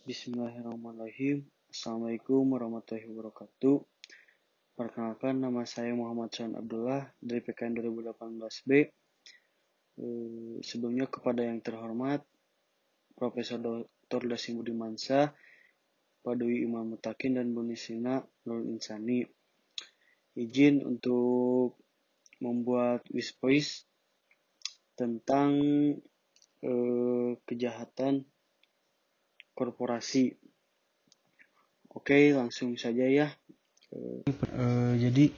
Bismillahirrahmanirrahim. Assalamualaikum warahmatullahi wabarakatuh. Perkenalkan nama saya Muhammad Syahan Abdullah dari PKN 2018B. Eh, sebelumnya kepada yang terhormat Profesor Dr. Dasim Budimansa, Pak Dwi Imam Mutakin dan Bu Nisina Nurul Insani. Izin untuk membuat wispois tentang eh, kejahatan korporasi. Oke, langsung saja ya. Uh, jadi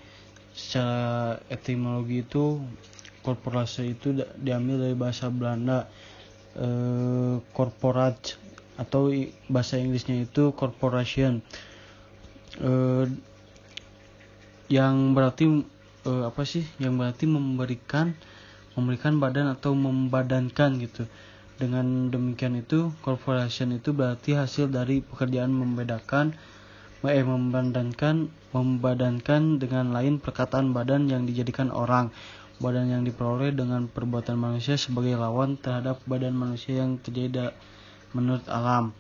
secara etimologi itu korporasi itu diambil dari bahasa Belanda uh, corporate atau bahasa Inggrisnya itu corporation uh, yang berarti apa sih yang berarti memberikan memberikan badan atau membadankan gitu dengan demikian itu, corporation itu berarti hasil dari pekerjaan membedakan, eh, membadankan, membadankan dengan lain perkataan badan yang dijadikan orang. Badan yang diperoleh dengan perbuatan manusia sebagai lawan terhadap badan manusia yang terjadi menurut alam.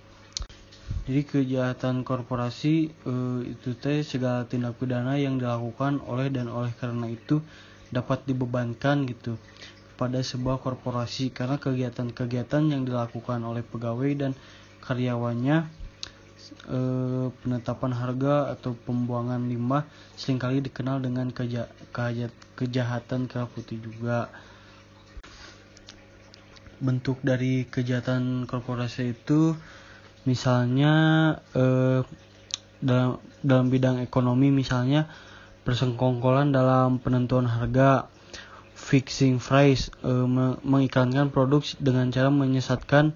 Jadi kejahatan korporasi eh, itu teh segala tindak pidana yang dilakukan oleh dan oleh karena itu dapat dibebankan gitu pada sebuah korporasi karena kegiatan-kegiatan yang dilakukan oleh pegawai dan karyawannya e, penetapan harga atau pembuangan limbah sering kali dikenal dengan keja kejahatan, kejahatan kerah putih juga. Bentuk dari kejahatan korporasi itu misalnya e, dalam dalam bidang ekonomi misalnya persengkongkolan dalam penentuan harga fixing price e, mengiklankan produk dengan cara menyesatkan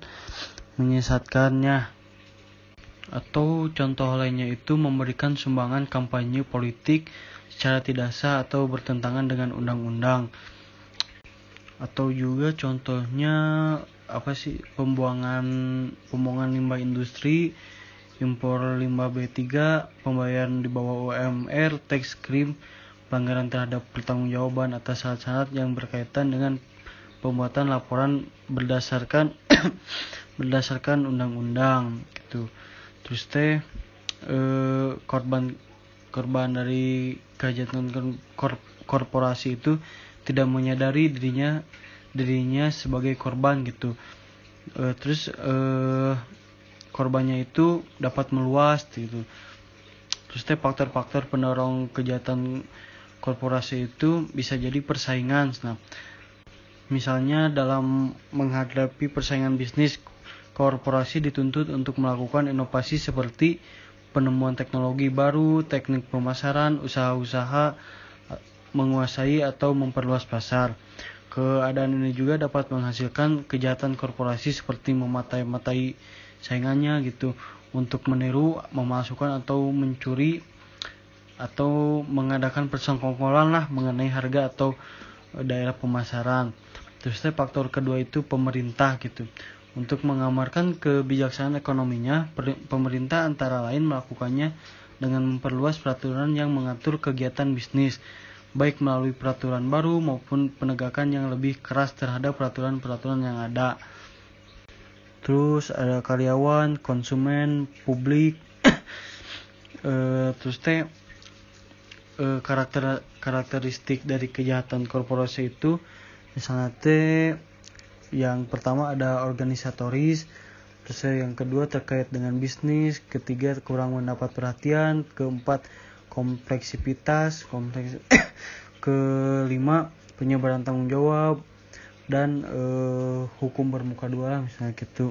menyesatkannya. Atau contoh lainnya itu memberikan sumbangan kampanye politik secara tidak sah atau bertentangan dengan undang-undang. Atau juga contohnya apa sih pembuangan pembuangan limbah industri impor limbah B3 pembayaran di bawah UMR tax krim pelanggaran terhadap pertanggungjawaban atas syarat-syarat yang berkaitan dengan pembuatan laporan berdasarkan berdasarkan undang-undang gitu. Terus teh eh, korban korban dari kejahatan kor, korporasi itu tidak menyadari dirinya dirinya sebagai korban gitu. Eh, terus eh, korbannya itu dapat meluas gitu. Terus teh faktor-faktor pendorong kejahatan korporasi itu bisa jadi persaingan. Nah, misalnya dalam menghadapi persaingan bisnis, korporasi dituntut untuk melakukan inovasi seperti penemuan teknologi baru, teknik pemasaran, usaha-usaha menguasai atau memperluas pasar. Keadaan ini juga dapat menghasilkan kejahatan korporasi seperti mematai-matai saingannya gitu untuk meniru, memasukkan atau mencuri atau mengadakan persengkongkolan lah mengenai harga atau e, daerah pemasaran. Terus faktor kedua itu pemerintah gitu. Untuk mengamarkan kebijaksanaan ekonominya, pemerintah antara lain melakukannya dengan memperluas peraturan yang mengatur kegiatan bisnis, baik melalui peraturan baru maupun penegakan yang lebih keras terhadap peraturan-peraturan yang ada. Terus ada karyawan, konsumen, publik, e, terus teh uh, karakter karakteristik dari kejahatan korporasi itu misalnya T yang pertama ada organisatoris terus yang kedua terkait dengan bisnis ketiga kurang mendapat perhatian keempat kompleksitas kompleks kelima penyebaran tanggung jawab dan uh, hukum bermuka dua misalnya gitu.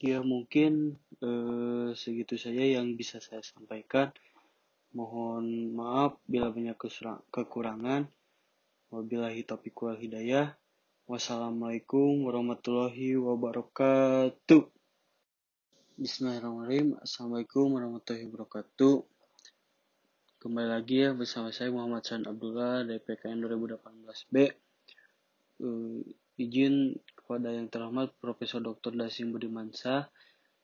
Ya mungkin uh, segitu saja yang bisa saya sampaikan Mohon maaf bila banyak kekurangan. Wabillahi taufiq wal hidayah. Wassalamualaikum warahmatullahi wabarakatuh. Bismillahirrahmanirrahim. Assalamualaikum warahmatullahi wabarakatuh. Kembali lagi ya bersama saya Muhammad San Abdullah dari PKN 2018B. Uh, izin kepada yang terhormat Profesor Dr. Dasim Budimansa,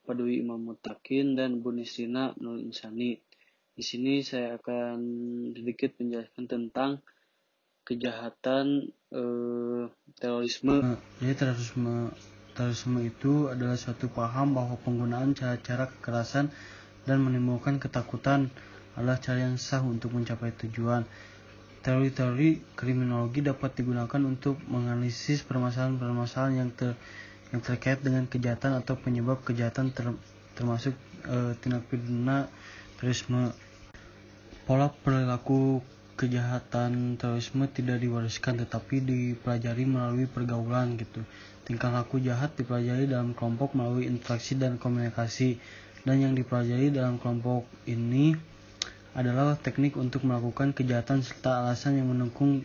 Padwi Imam Mutakin, dan Bu Nisrina Nur Insani di sini saya akan sedikit menjelaskan tentang kejahatan eh, terorisme. Nah, jadi terorisme terorisme itu adalah suatu paham bahwa penggunaan cara-cara kekerasan dan menimbulkan ketakutan adalah cara yang sah untuk mencapai tujuan. Teori-teori kriminologi dapat digunakan untuk menganalisis permasalahan-permasalahan yang ter, yang terkait dengan kejahatan atau penyebab kejahatan ter, termasuk e, tindak pidana terorisme. Pola perilaku kejahatan terorisme tidak diwariskan tetapi dipelajari melalui pergaulan gitu. Tingkah laku jahat dipelajari dalam kelompok melalui interaksi dan komunikasi dan yang dipelajari dalam kelompok ini adalah teknik untuk melakukan kejahatan serta alasan yang mendukung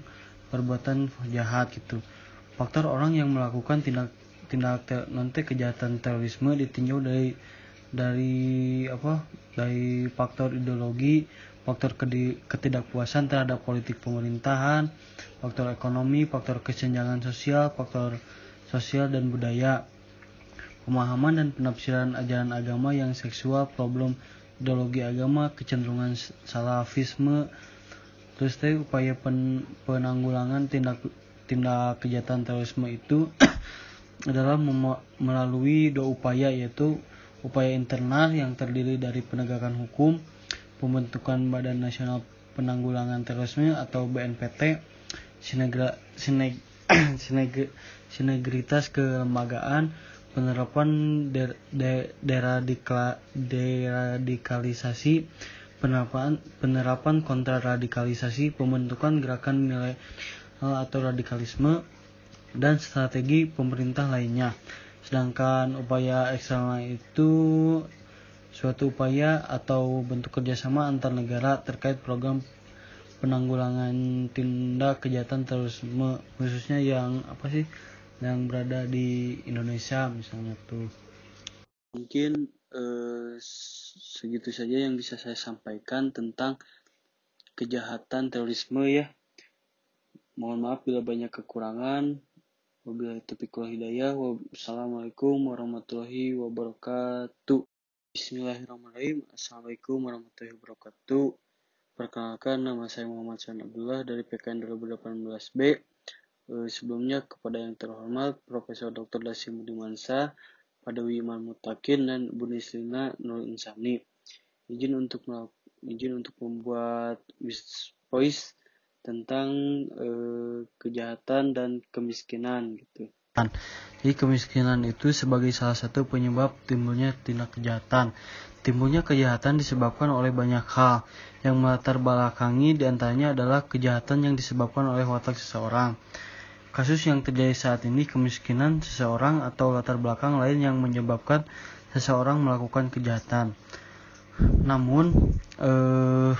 perbuatan jahat gitu. Faktor orang yang melakukan tindak tindak ter, nanti kejahatan terorisme ditinjau dari dari apa dari faktor ideologi, faktor ketidakpuasan terhadap politik pemerintahan, faktor ekonomi, faktor kesenjangan sosial, faktor sosial dan budaya, pemahaman dan penafsiran ajaran agama yang seksual, problem ideologi agama, kecenderungan salafisme, terus teh upaya pen, penanggulangan tindak tindak kejahatan terorisme itu adalah melalui dua upaya yaitu upaya internal yang terdiri dari penegakan hukum, pembentukan Badan Nasional Penanggulangan Terorisme atau BNPT, sinegra, sineg, sineg, sinegritas kelembagaan, penerapan der, de, deradikal, deradikalisasi penerapan penerapan kontraradikalisasi pembentukan gerakan nilai atau radikalisme dan strategi pemerintah lainnya. Sedangkan upaya eksternal itu suatu upaya atau bentuk kerjasama antar negara terkait program penanggulangan tindak kejahatan terorisme khususnya yang apa sih yang berada di Indonesia misalnya tuh. Mungkin eh, segitu saja yang bisa saya sampaikan tentang kejahatan terorisme ya. Mohon maaf bila banyak kekurangan. Wabillahi taufiq wal hidayah. Wassalamualaikum warahmatullahi wabarakatuh Bismillahirrahmanirrahim Assalamualaikum warahmatullahi wabarakatuh Perkenalkan nama saya Muhammad San Abdullah dari PKN 2018B Eh, sebelumnya kepada yang terhormat Profesor Dr. Dasim Budimansa, Padawi Iman Mutakin dan Bu Nislina Nur Insani. Izin untuk izin untuk membuat voice tentang eh, kejahatan dan kemiskinan gitu. Jadi kemiskinan itu sebagai salah satu penyebab timbulnya tindak kejahatan. Timbulnya kejahatan disebabkan oleh banyak hal yang melatar belakangi di antaranya adalah kejahatan yang disebabkan oleh watak seseorang. Kasus yang terjadi saat ini kemiskinan seseorang atau latar belakang lain yang menyebabkan seseorang melakukan kejahatan. Namun eh,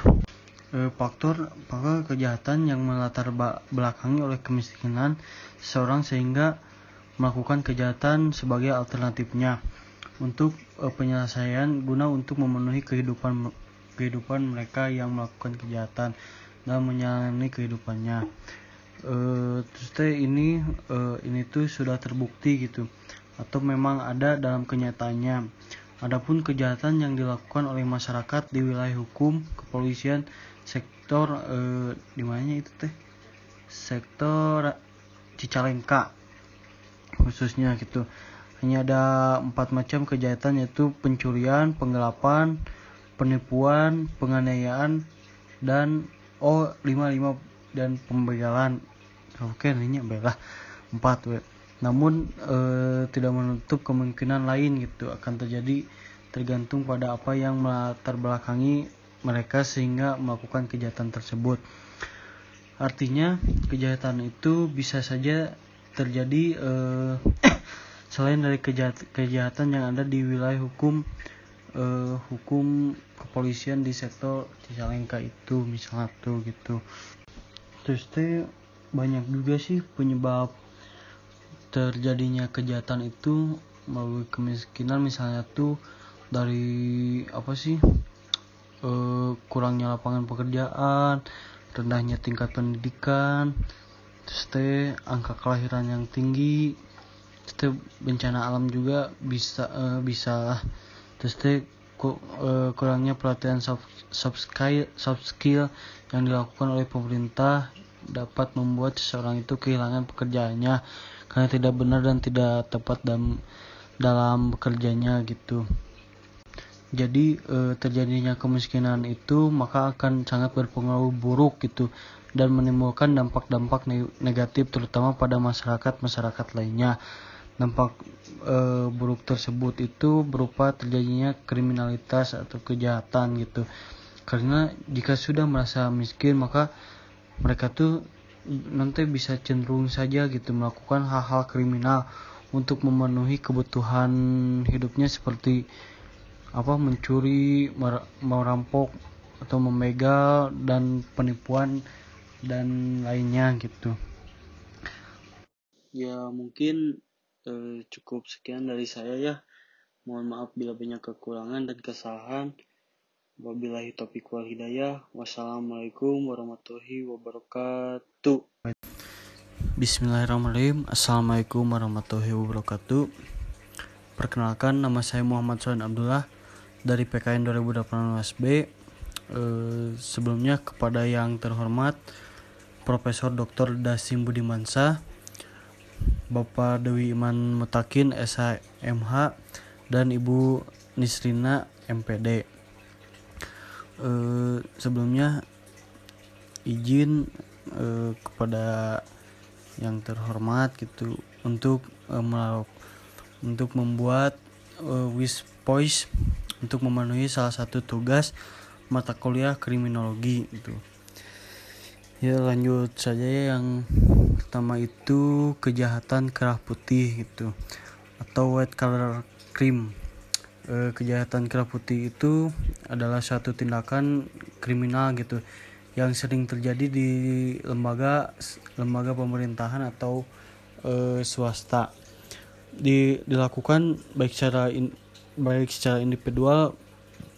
eh, faktor faktor kejahatan yang melatar belakangi oleh kemiskinan seseorang sehingga melakukan kejahatan sebagai alternatifnya untuk eh, penyelesaian guna untuk memenuhi kehidupan kehidupan mereka yang melakukan kejahatan dan menjalani kehidupannya. Uh, terus teh ini uh, ini tuh sudah terbukti gitu atau memang ada dalam kenyataannya. Adapun kejahatan yang dilakukan oleh masyarakat di wilayah hukum, kepolisian, sektor eh, di itu teh? Sektor Cicalengka khususnya gitu. Hanya ada empat macam kejahatan yaitu pencurian, penggelapan, penipuan, penganiayaan dan oh lima lima dan pembegalan oke ini belah empat we. namun e, tidak menutup kemungkinan lain gitu akan terjadi tergantung pada apa yang melatar belakangi mereka sehingga melakukan kejahatan tersebut artinya kejahatan itu bisa saja terjadi e, selain dari kejahat, kejahatan yang ada di wilayah hukum e, hukum kepolisian di sektor Cicalengka itu misalnya tuh gitu. Terus banyak juga sih penyebab terjadinya kejahatan itu melalui kemiskinan misalnya tuh dari apa sih e, kurangnya lapangan pekerjaan rendahnya tingkat pendidikan terus teh angka kelahiran yang tinggi terus teh bencana alam juga bisa e, bisa terus teh e, kurangnya pelatihan soft, soft skill soft skill yang dilakukan oleh pemerintah dapat membuat seseorang itu kehilangan pekerjaannya karena tidak benar dan tidak tepat dalam dalam bekerjanya gitu. Jadi e, terjadinya kemiskinan itu maka akan sangat berpengaruh buruk gitu dan menimbulkan dampak-dampak negatif terutama pada masyarakat-masyarakat lainnya. Dampak e, buruk tersebut itu berupa terjadinya kriminalitas atau kejahatan gitu. Karena jika sudah merasa miskin maka mereka tuh nanti bisa cenderung saja gitu melakukan hal-hal kriminal untuk memenuhi kebutuhan hidupnya seperti apa mencuri merampok atau memegal dan penipuan dan lainnya gitu ya mungkin eh, cukup sekian dari saya ya. Mohon maaf bila banyak kekurangan dan kesalahan. Wabillahi taufiq wal hidayah. Wassalamualaikum warahmatullahi wabarakatuh. Bismillahirrahmanirrahim. Assalamualaikum warahmatullahi wabarakatuh. Perkenalkan nama saya Muhammad Sohan Abdullah dari PKN 2018B. Eh, sebelumnya kepada yang terhormat Profesor Dr. Dasim Budimansa Bapak Dewi Iman Mutakin SHMH dan Ibu Nisrina MPD. E, sebelumnya izin e, kepada yang terhormat gitu untuk e, untuk membuat e, wish voice untuk memenuhi salah satu tugas mata kuliah kriminologi itu. Ya lanjut saja yang pertama itu kejahatan kerah putih gitu atau white color crime e, kejahatan kerah putih itu adalah suatu tindakan kriminal gitu yang sering terjadi di lembaga lembaga pemerintahan atau e, swasta. Di, dilakukan baik secara in, baik secara individual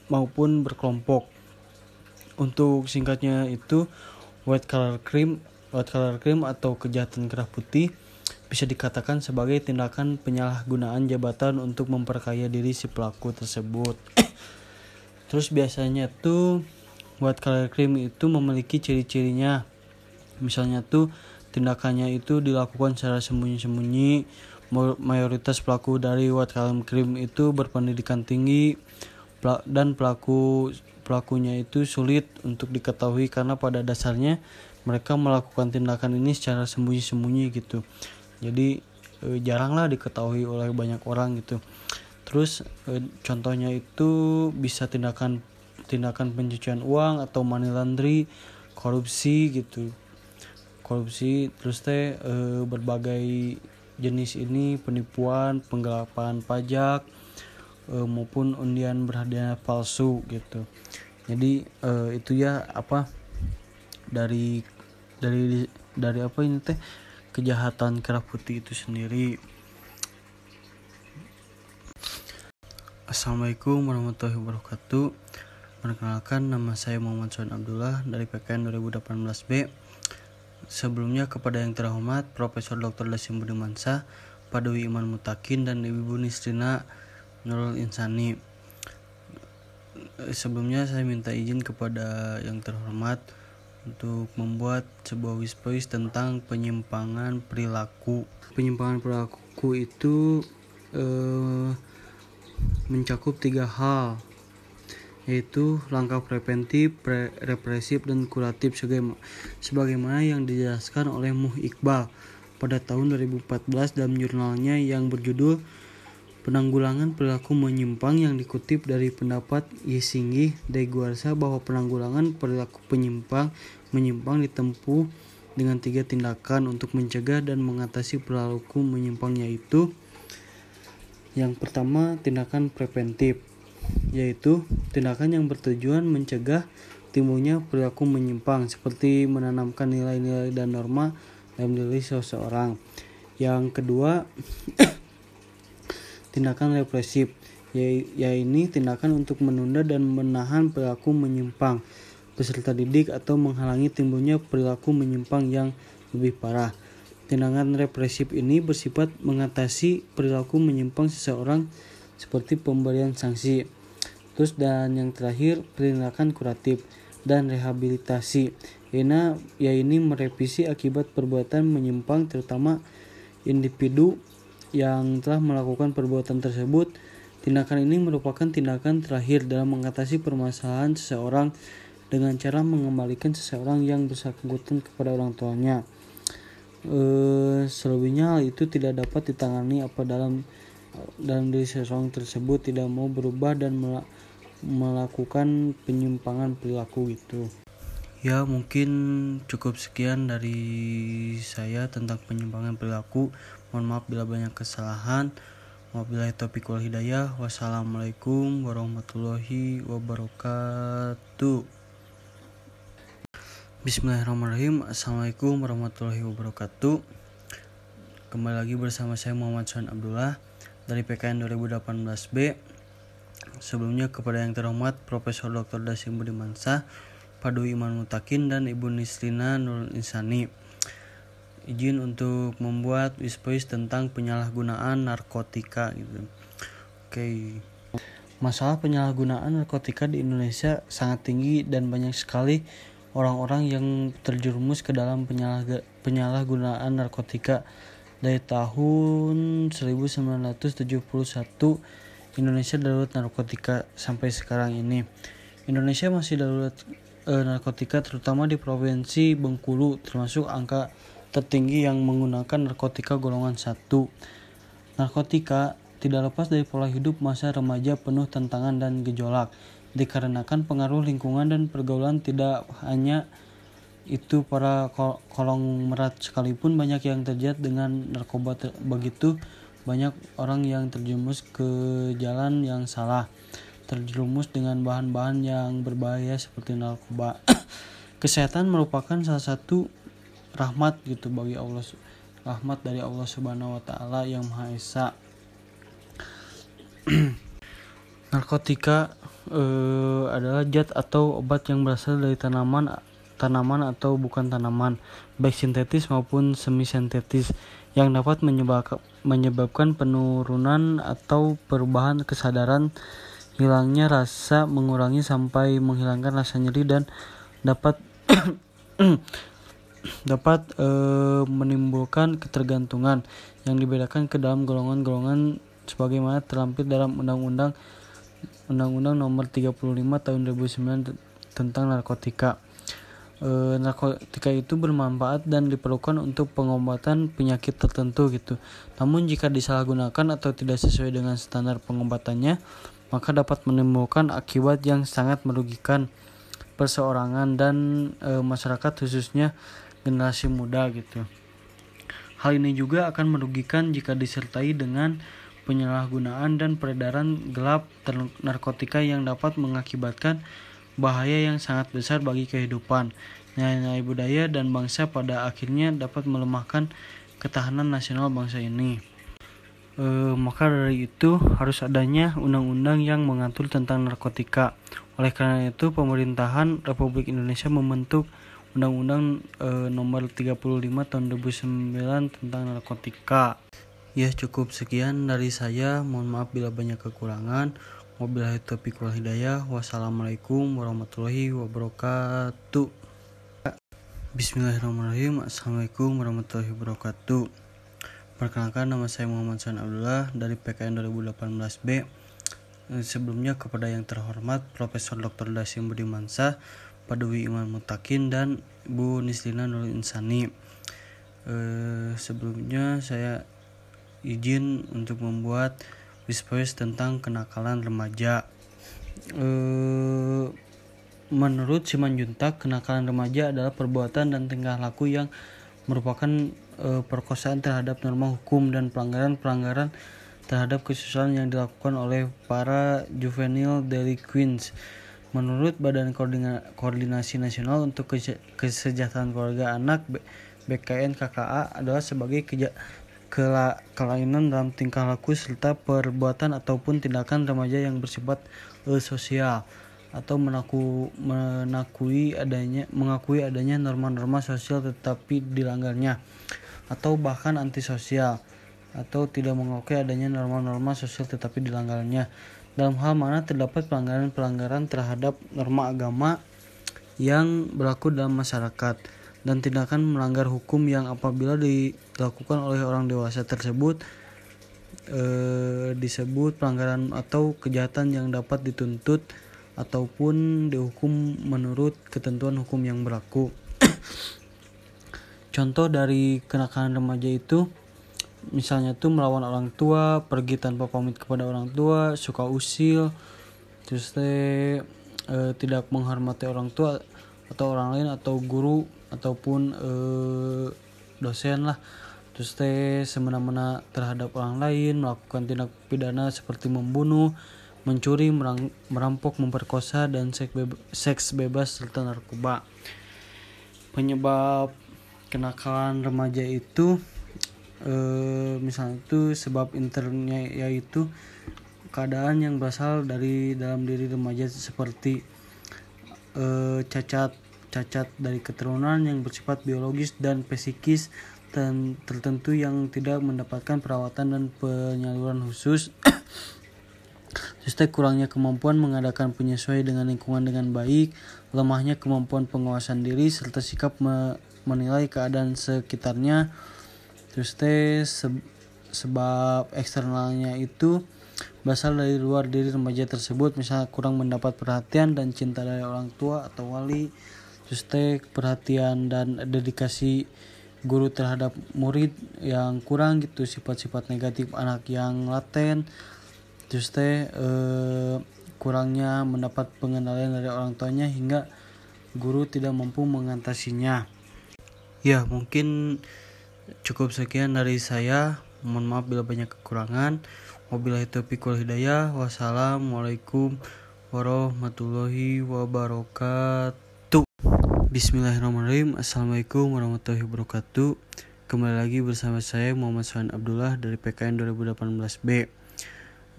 maupun berkelompok. Untuk singkatnya itu white collar crime White collar crime atau kejahatan kerah putih bisa dikatakan sebagai tindakan penyalahgunaan jabatan untuk memperkaya diri si pelaku tersebut. Terus biasanya tuh white collar crime itu memiliki ciri-cirinya. Misalnya tuh tindakannya itu dilakukan secara sembunyi-sembunyi. Mayoritas pelaku dari white collar crime itu berpendidikan tinggi dan pelaku pelakunya itu sulit untuk diketahui karena pada dasarnya mereka melakukan tindakan ini secara sembunyi-sembunyi gitu. Jadi e, jaranglah diketahui oleh banyak orang gitu. Terus e, contohnya itu bisa tindakan tindakan pencucian uang atau money laundry korupsi gitu. Korupsi terus teh e, berbagai jenis ini penipuan penggelapan pajak e, maupun undian berhadiah palsu gitu. Jadi e, itu ya apa dari dari dari apa ini teh kejahatan kerah putih itu sendiri. Assalamualaikum warahmatullahi wabarakatuh. Perkenalkan nama saya Muhammad Sohan Abdullah dari PKN 2018B Sebelumnya kepada yang terhormat Profesor Dr. Dasim Budimansa Padewi Iman Mutakin dan Ibu Nisrina Nurul Insani Sebelumnya saya minta izin kepada yang terhormat untuk membuat sebuah wispois tentang penyimpangan perilaku. Penyimpangan perilaku itu eh, mencakup tiga hal, yaitu langkah preventif, pre represif, dan kuratif sebagaimana yang dijelaskan oleh Muh Iqbal pada tahun 2014 dalam jurnalnya yang berjudul Penanggulangan perilaku menyimpang yang dikutip dari pendapat Yesinggi Deguarsa bahwa penanggulangan perilaku penyimpang menyimpang ditempuh dengan tiga tindakan untuk mencegah dan mengatasi perilaku menyimpang yaitu yang pertama tindakan preventif yaitu tindakan yang bertujuan mencegah timbulnya perilaku menyimpang seperti menanamkan nilai-nilai dan norma dalam diri seseorang. Yang kedua tindakan represif yaitu tindakan untuk menunda dan menahan perilaku menyimpang peserta didik atau menghalangi timbulnya perilaku menyimpang yang lebih parah. Tindakan represif ini bersifat mengatasi perilaku menyimpang seseorang seperti pemberian sanksi. Terus dan yang terakhir tindakan kuratif dan rehabilitasi. Ina ya ini merevisi akibat perbuatan menyimpang terutama individu yang telah melakukan perbuatan tersebut. Tindakan ini merupakan tindakan terakhir dalam mengatasi permasalahan seseorang dengan cara mengembalikan seseorang yang bersangkutan kepada orang tuanya. E, selebihnya hal itu tidak dapat ditangani apa dalam dalam diri seseorang tersebut tidak mau berubah dan melakukan penyimpangan perilaku gitu. Ya mungkin cukup sekian dari saya tentang penyimpangan perilaku. Mohon maaf bila banyak kesalahan. Wabillahi taufiq wal hidayah. Wassalamualaikum warahmatullahi wabarakatuh. Bismillahirrahmanirrahim. Assalamualaikum warahmatullahi wabarakatuh. Kembali lagi bersama saya Muhammad Suhan Abdullah dari PKN 2018B. Sebelumnya kepada yang terhormat Profesor Dr. Dasim Budimansa, Padu Iman Mutakin dan Ibu Nislina Nurul Insani izin untuk membuat wispois tentang penyalahgunaan narkotika gitu. Oke. Masalah penyalahgunaan narkotika di Indonesia sangat tinggi dan banyak sekali orang-orang yang terjerumus ke dalam penyalahgunaan narkotika dari tahun 1971 Indonesia darurat narkotika sampai sekarang ini. Indonesia masih darurat e, narkotika terutama di provinsi Bengkulu termasuk angka tertinggi yang menggunakan narkotika golongan 1. Narkotika tidak lepas dari pola hidup masa remaja penuh tantangan dan gejolak, dikarenakan pengaruh lingkungan dan pergaulan tidak hanya itu para kolong merat sekalipun banyak yang terjerat dengan narkoba ter begitu banyak orang yang terjerumus ke jalan yang salah terjerumus dengan bahan-bahan yang berbahaya seperti narkoba kesehatan merupakan salah satu rahmat gitu bagi Allah rahmat dari Allah Subhanahu wa taala yang Maha Esa. Narkotika e, adalah zat atau obat yang berasal dari tanaman tanaman atau bukan tanaman, baik sintetis maupun semi sintetis yang dapat menyebabkan menyebabkan penurunan atau perubahan kesadaran, hilangnya rasa, mengurangi sampai menghilangkan rasa nyeri dan dapat dapat e, menimbulkan ketergantungan yang dibedakan ke dalam golongan-golongan sebagaimana terlampir dalam Undang-Undang Undang-Undang Nomor 35 Tahun 2009 tentang narkotika. E, narkotika itu bermanfaat dan diperlukan untuk pengobatan penyakit tertentu gitu. Namun jika disalahgunakan atau tidak sesuai dengan standar pengobatannya, maka dapat menimbulkan akibat yang sangat merugikan perseorangan dan e, masyarakat khususnya generasi muda gitu. Hal ini juga akan merugikan jika disertai dengan penyalahgunaan dan peredaran gelap narkotika yang dapat mengakibatkan bahaya yang sangat besar bagi kehidupan, nilai-nilai budaya dan bangsa pada akhirnya dapat melemahkan ketahanan nasional bangsa ini. E, maka dari itu harus adanya undang-undang yang mengatur tentang narkotika. Oleh karena itu, pemerintahan Republik Indonesia membentuk Undang-Undang e, Nomor 35 Tahun 2009 tentang narkotika. Ya cukup sekian dari saya. Mohon maaf bila banyak kekurangan. Wabillahi taufiq wal hidayah. Wassalamualaikum warahmatullahi wabarakatuh. Bismillahirrahmanirrahim. Assalamualaikum warahmatullahi wabarakatuh. Perkenalkan nama saya Muhammad San Abdullah dari PKN 2018B. Eh, sebelumnya kepada yang terhormat Profesor Dr. Dasim Budimansa Padwi Iman Mutakin dan Bu Nislina Nurul Insani. E, sebelumnya saya izin untuk membuat wispois tentang kenakalan remaja. E, menurut Simanjuntak, kenakalan remaja adalah perbuatan dan tingkah laku yang merupakan e, perkosaan terhadap norma hukum dan pelanggaran-pelanggaran terhadap kesusahan yang dilakukan oleh para juvenile delinquents Menurut Badan Koordinasi Nasional untuk Kesejahteraan Keluarga Anak BKN KKA adalah sebagai keja kelainan dalam tingkah laku serta perbuatan ataupun tindakan remaja yang bersifat uh, sosial atau menaku, menakui adanya mengakui adanya norma-norma sosial tetapi dilanggarnya atau bahkan antisosial atau tidak mengakui adanya norma-norma sosial tetapi dilanggarnya dalam hal mana terdapat pelanggaran-pelanggaran terhadap norma agama yang berlaku dalam masyarakat. dan tindakan melanggar hukum yang apabila dilakukan oleh orang dewasa tersebut eh, disebut pelanggaran atau kejahatan yang dapat dituntut ataupun dihukum menurut ketentuan hukum yang berlaku. Contoh dari kenakalan remaja itu misalnya tuh melawan orang tua, pergi tanpa pamit kepada orang tua, suka usil, terus teh e, tidak menghormati orang tua atau orang lain atau guru ataupun e, dosen lah. Terus teh semena-mena terhadap orang lain melakukan tindak pidana seperti membunuh mencuri merampok memperkosa dan seks bebas, seks bebas serta narkoba. Penyebab kenakalan remaja itu e, misalnya itu sebab internya yaitu keadaan yang berasal dari dalam diri remaja seperti e, cacat cacat dari keturunan yang bersifat biologis dan psikis dan tertentu yang tidak mendapatkan perawatan dan penyaluran khusus Sistem kurangnya kemampuan mengadakan penyesuaian dengan lingkungan dengan baik, lemahnya kemampuan penguasaan diri, serta sikap me menilai keadaan sekitarnya. Terus se sebab eksternalnya itu berasal dari luar diri remaja tersebut, misalnya kurang mendapat perhatian dan cinta dari orang tua atau wali, terus perhatian dan dedikasi guru terhadap murid yang kurang gitu sifat-sifat negatif anak yang laten. Terus teh eh, kurangnya mendapat pengendalian dari orang tuanya hingga guru tidak mampu mengatasinya. Ya mungkin cukup sekian dari saya. Mohon maaf bila banyak kekurangan. Wabillahi taufiq wal hidayah. Wassalamualaikum warahmatullahi wabarakatuh. Bismillahirrahmanirrahim. Assalamualaikum warahmatullahi wabarakatuh. Kembali lagi bersama saya Muhammad Sohan Abdullah dari PKN 2018B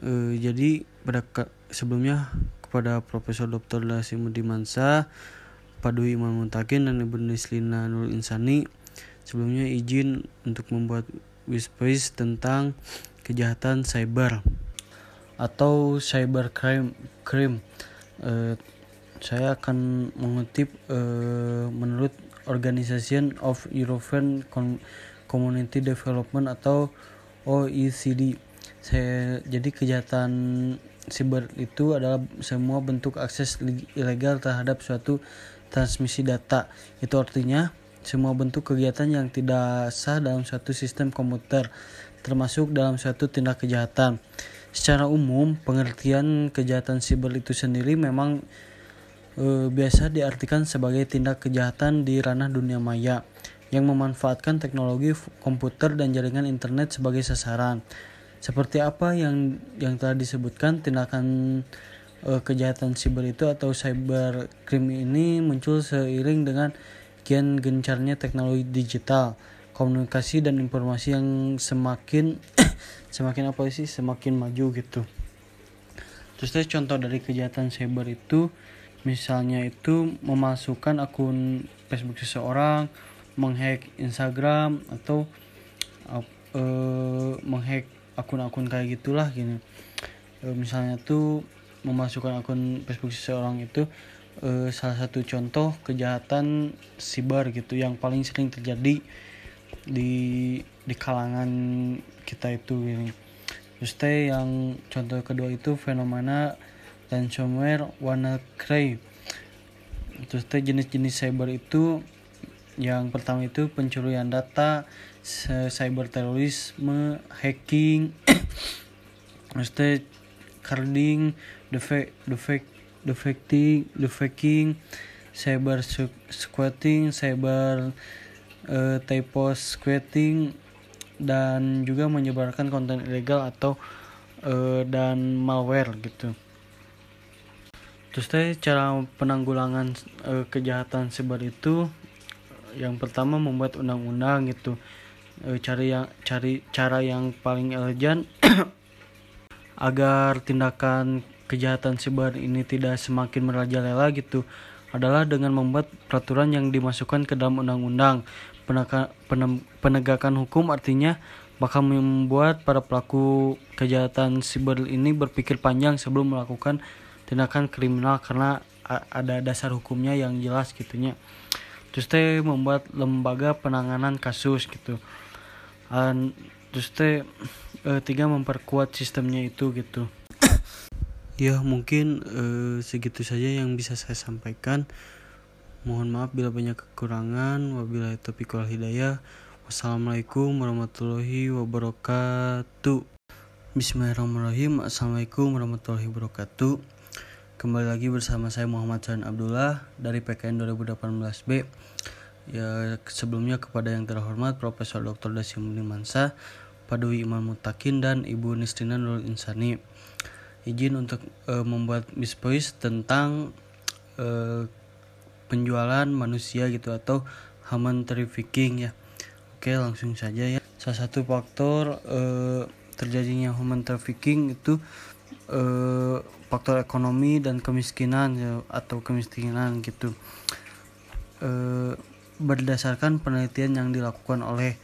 e, Jadi pada sebelumnya kepada Profesor Dr. Lasimuddin Mansa Pak Dwi Imam Muntakin dan Ibu Nislina Nur Insani Sebelumnya izin untuk membuat wispace tentang kejahatan cyber atau cyber crime, crime. E, saya akan mengutip uh, menurut Organization of European Community Development atau OECD. Saya jadi kejahatan siber itu adalah semua bentuk akses ilegal terhadap suatu transmisi data. Itu artinya semua bentuk kegiatan yang tidak sah dalam suatu sistem komputer termasuk dalam suatu tindak kejahatan. Secara umum, pengertian kejahatan siber itu sendiri memang e, biasa diartikan sebagai tindak kejahatan di ranah dunia maya yang memanfaatkan teknologi komputer dan jaringan internet sebagai sasaran. Seperti apa yang yang telah disebutkan tindakan e, kejahatan siber itu atau cyber crime ini muncul seiring dengan kian gencarnya teknologi digital, komunikasi dan informasi yang semakin semakin apa sih semakin maju gitu. Terus contoh dari kejahatan cyber itu misalnya itu memasukkan akun Facebook seseorang menghack Instagram atau uh, menghack akun-akun kayak gitulah gini uh, misalnya tuh memasukkan akun Facebook seseorang itu uh, salah satu contoh kejahatan siber gitu yang paling sering terjadi di di kalangan kita itu gini. Terus yang contoh kedua itu fenomena ransomware WannaCry terus jenis-jenis cyber itu yang pertama itu pencurian data cyber terorisme hacking. Terus carding defect defect defecting defecting cyber squatting cyber uh, typo squatting dan juga menyebarkan konten ilegal atau uh, dan malware gitu. Terus teh cara penanggulangan e, kejahatan siber itu yang pertama membuat undang-undang gitu. Cari yang cari cara yang paling elegan agar tindakan kejahatan siber ini tidak semakin merajalela gitu adalah dengan membuat peraturan yang dimasukkan ke dalam undang-undang. Penegakan hukum artinya bakal membuat para pelaku kejahatan siber ini berpikir panjang sebelum melakukan tindakan kriminal karena ada dasar hukumnya yang jelas gitunya. Terus teh membuat lembaga penanganan kasus gitu. Dan terus teh e, tiga memperkuat sistemnya itu gitu ya mungkin e, segitu saja yang bisa saya sampaikan. Mohon maaf bila banyak kekurangan. Wabillahi taufiq wal hidayah. Wassalamualaikum warahmatullahi wabarakatuh. Bismillahirrahmanirrahim. Assalamualaikum warahmatullahi wabarakatuh. Kembali lagi bersama saya Muhammad San Abdullah dari PKN 2018B Ya sebelumnya kepada yang terhormat Profesor Dr. Dasimuni Mansa Padwi Iman Mutakin dan Ibu Nistina Nurul Insani Izin untuk uh, membuat mispois tentang uh, penjualan manusia gitu atau human trafficking ya. Oke langsung saja ya. Salah satu faktor uh, terjadinya human trafficking itu eh, faktor ekonomi dan kemiskinan ya, atau kemiskinan gitu. Eh, berdasarkan penelitian yang dilakukan oleh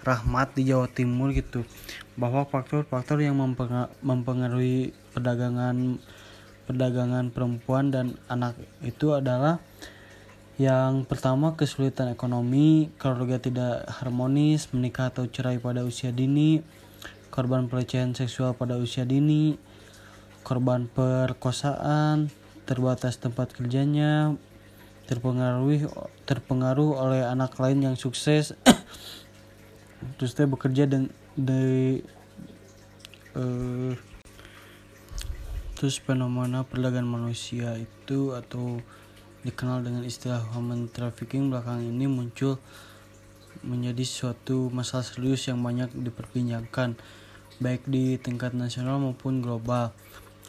Rahmat di Jawa Timur gitu bahwa faktor-faktor yang mempengaruhi perdagangan perdagangan perempuan dan anak itu adalah yang pertama kesulitan ekonomi, keluarga tidak harmonis, menikah atau cerai pada usia dini, korban pelecehan seksual pada usia dini, korban perkosaan, terbatas tempat kerjanya, terpengaruh terpengaruh oleh anak lain yang sukses, terus dia bekerja dan di uh, terus fenomena perdagangan manusia itu atau dikenal dengan istilah human trafficking belakang ini muncul menjadi suatu masalah serius yang banyak diperbincangkan baik di tingkat nasional maupun global.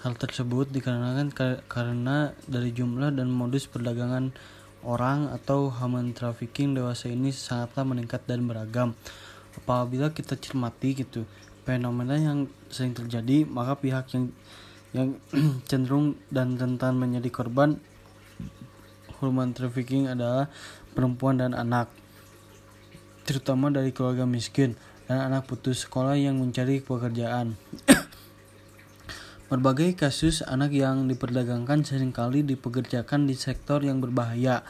Hal tersebut dikarenakan karena dari jumlah dan modus perdagangan orang atau human trafficking dewasa ini sangatlah meningkat dan beragam. Apabila kita cermati gitu fenomena yang sering terjadi, maka pihak yang yang cenderung dan rentan menjadi korban human trafficking adalah perempuan dan anak, terutama dari keluarga miskin dan anak putus sekolah yang mencari pekerjaan. Berbagai kasus anak yang diperdagangkan sering kali dipekerjakan di sektor yang berbahaya.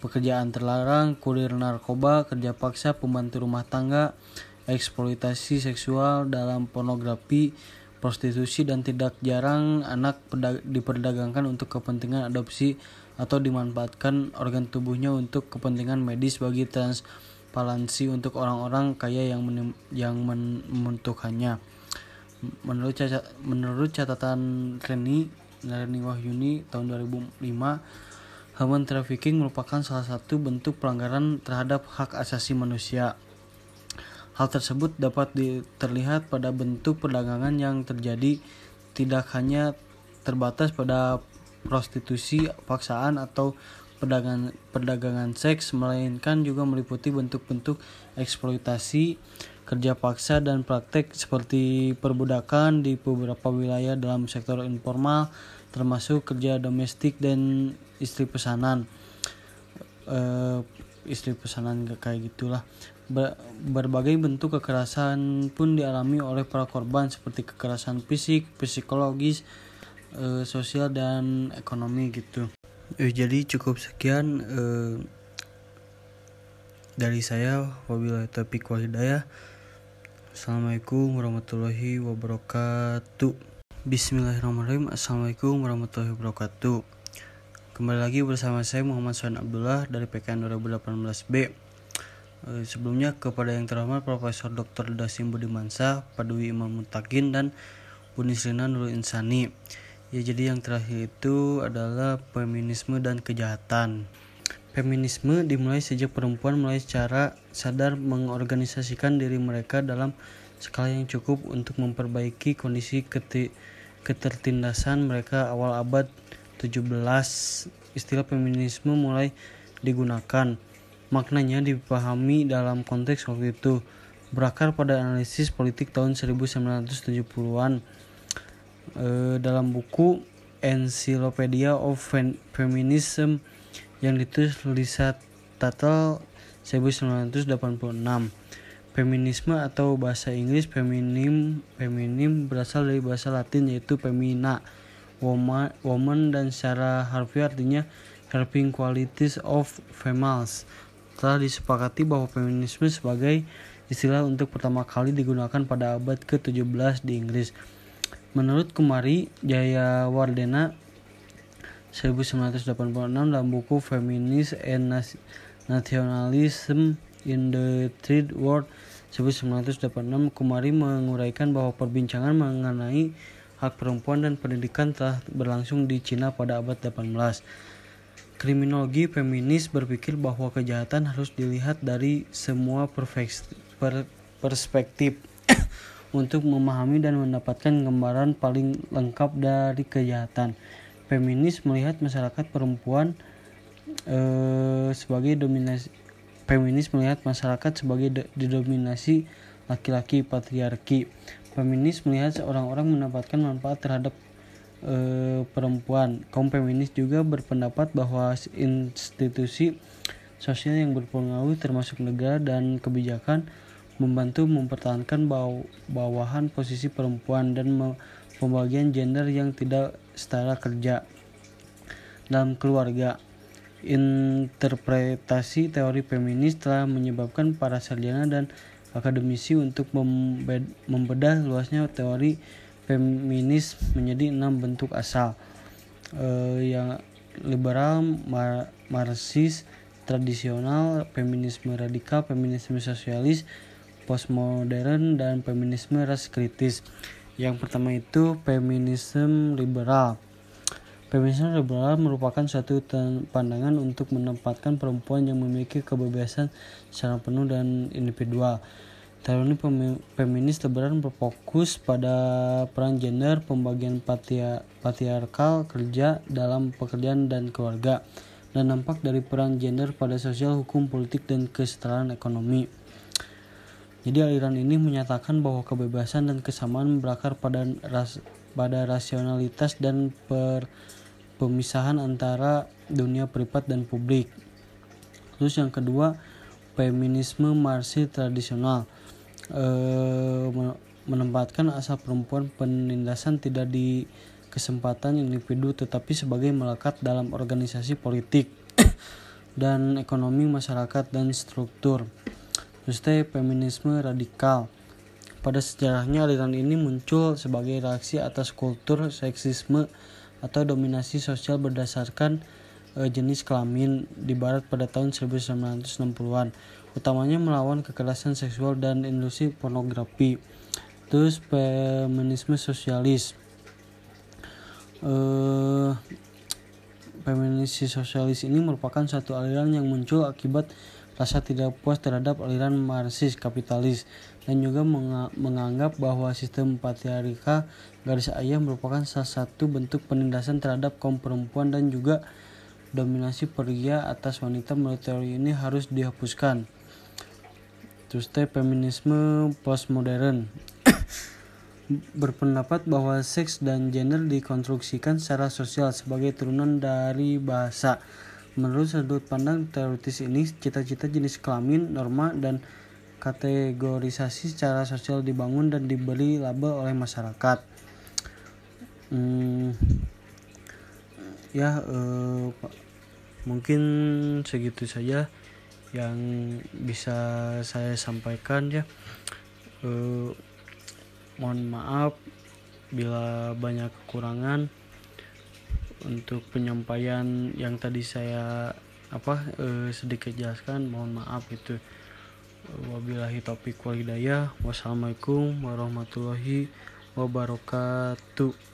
Pekerjaan terlarang, kurir narkoba, kerja paksa, pembantu rumah tangga, eksploitasi seksual dalam pornografi, prostitusi dan tidak jarang anak diperdagangkan untuk kepentingan adopsi atau dimanfaatkan organ tubuhnya untuk kepentingan medis bagi trans transparansi untuk orang-orang kaya yang yang membutuhkannya. Menurut menurut catatan Reni Reni Wahyuni tahun 2005, human trafficking merupakan salah satu bentuk pelanggaran terhadap hak asasi manusia. Hal tersebut dapat terlihat pada bentuk perdagangan yang terjadi tidak hanya terbatas pada prostitusi, paksaan atau perdagangan, perdagangan seks, melainkan juga meliputi bentuk-bentuk eksploitasi, kerja paksa, dan praktek seperti perbudakan di beberapa wilayah dalam sektor informal, termasuk kerja domestik dan istri pesanan. E, istri pesanan kayak gitulah. Berbagai bentuk kekerasan pun dialami oleh para korban seperti kekerasan fisik, psikologis, e, sosial dan ekonomi gitu. Eh, jadi cukup sekian eh, dari saya wabillahi taufiq wal hidayah. Assalamualaikum warahmatullahi wabarakatuh. Bismillahirrahmanirrahim. Assalamualaikum warahmatullahi wabarakatuh. Kembali lagi bersama saya Muhammad Suhan Abdullah dari PKN 2018B eh, Sebelumnya kepada yang terhormat Profesor Dr. Dasim Budimansa Padwi Imam Mutakin dan Bunisrina Nurul Insani Ya jadi yang terakhir itu adalah feminisme dan kejahatan. Feminisme dimulai sejak perempuan mulai secara sadar mengorganisasikan diri mereka dalam skala yang cukup untuk memperbaiki kondisi ketertindasan mereka awal abad 17. Istilah feminisme mulai digunakan. Maknanya dipahami dalam konteks waktu itu berakar pada analisis politik tahun 1970-an e, dalam buku Encyclopedia of Feminism yang ditulis Lisa Tuttle 1986. Feminisme atau bahasa Inggris feminim feminim berasal dari bahasa Latin yaitu femina woman, woman dan secara harfiah artinya helping qualities of females. Telah disepakati bahwa feminisme sebagai istilah untuk pertama kali digunakan pada abad ke-17 di Inggris. Menurut Kumari Jaya Wardena 1986 dalam buku Feminist and Nationalism in the Third World 1986 Kumari menguraikan bahwa perbincangan mengenai hak perempuan dan pendidikan telah berlangsung di Cina pada abad 18. Kriminologi feminis berpikir bahwa kejahatan harus dilihat dari semua perspektif untuk memahami dan mendapatkan gambaran paling lengkap dari kejahatan. Feminis melihat masyarakat perempuan eh, sebagai dominasi Feminis melihat masyarakat sebagai didominasi laki-laki patriarki. Feminis melihat orang-orang mendapatkan manfaat terhadap e, perempuan. Kaum feminis juga berpendapat bahwa institusi sosial yang berpengaruh termasuk negara dan kebijakan membantu mempertahankan baw bawahan posisi perempuan dan pembagian gender yang tidak setara kerja dalam keluarga. Interpretasi teori feminis telah menyebabkan para sarjana dan akademisi untuk membedah luasnya teori feminis menjadi enam bentuk asal uh, yang liberal, mar marxis, tradisional, feminisme radikal, feminisme sosialis, postmodern, dan feminisme ras kritis. Yang pertama itu feminisme liberal. Feminisme liberal merupakan suatu pandangan untuk menempatkan perempuan yang memiliki kebebasan secara penuh dan individual. Teori feminis liberal berfokus pada peran gender, pembagian patriarkal kerja dalam pekerjaan dan keluarga, dan nampak dari peran gender pada sosial, hukum, politik, dan kesetaraan ekonomi. Jadi aliran ini menyatakan bahwa kebebasan dan kesamaan berakar pada ras, pada rasionalitas dan per pemisahan antara dunia privat dan publik. Terus yang kedua, feminisme marxis tradisional menempatkan asal perempuan penindasan tidak di kesempatan individu tetapi sebagai melekat dalam organisasi politik dan ekonomi masyarakat dan struktur. Terus feminisme radikal. Pada sejarahnya aliran ini muncul sebagai reaksi atas kultur seksisme atau dominasi sosial berdasarkan e, jenis kelamin di barat pada tahun 1960-an utamanya melawan kekerasan seksual dan industri pornografi terus feminisme sosialis e, feminisme sosialis ini merupakan satu aliran yang muncul akibat rasa tidak puas terhadap aliran marxis kapitalis dan juga menganggap bahwa sistem patriarka garis ayah merupakan salah satu bentuk penindasan terhadap kaum perempuan dan juga dominasi pria atas wanita menurut teori ini harus dihapuskan. Terus feminisme postmodern. Berpendapat bahwa seks dan gender dikonstruksikan secara sosial sebagai turunan dari bahasa. Menurut sudut pandang teoritis ini, cita-cita jenis kelamin, norma, dan kategorisasi secara sosial dibangun dan diberi label oleh masyarakat. Hmm, ya, eh, mungkin segitu saja yang bisa saya sampaikan ya. Eh, mohon maaf bila banyak kekurangan untuk penyampaian yang tadi saya apa eh, sedikit jelaskan mohon maaf itu wabillahi taufiq wal hidayah wassalamualaikum warahmatullahi wabarakatuh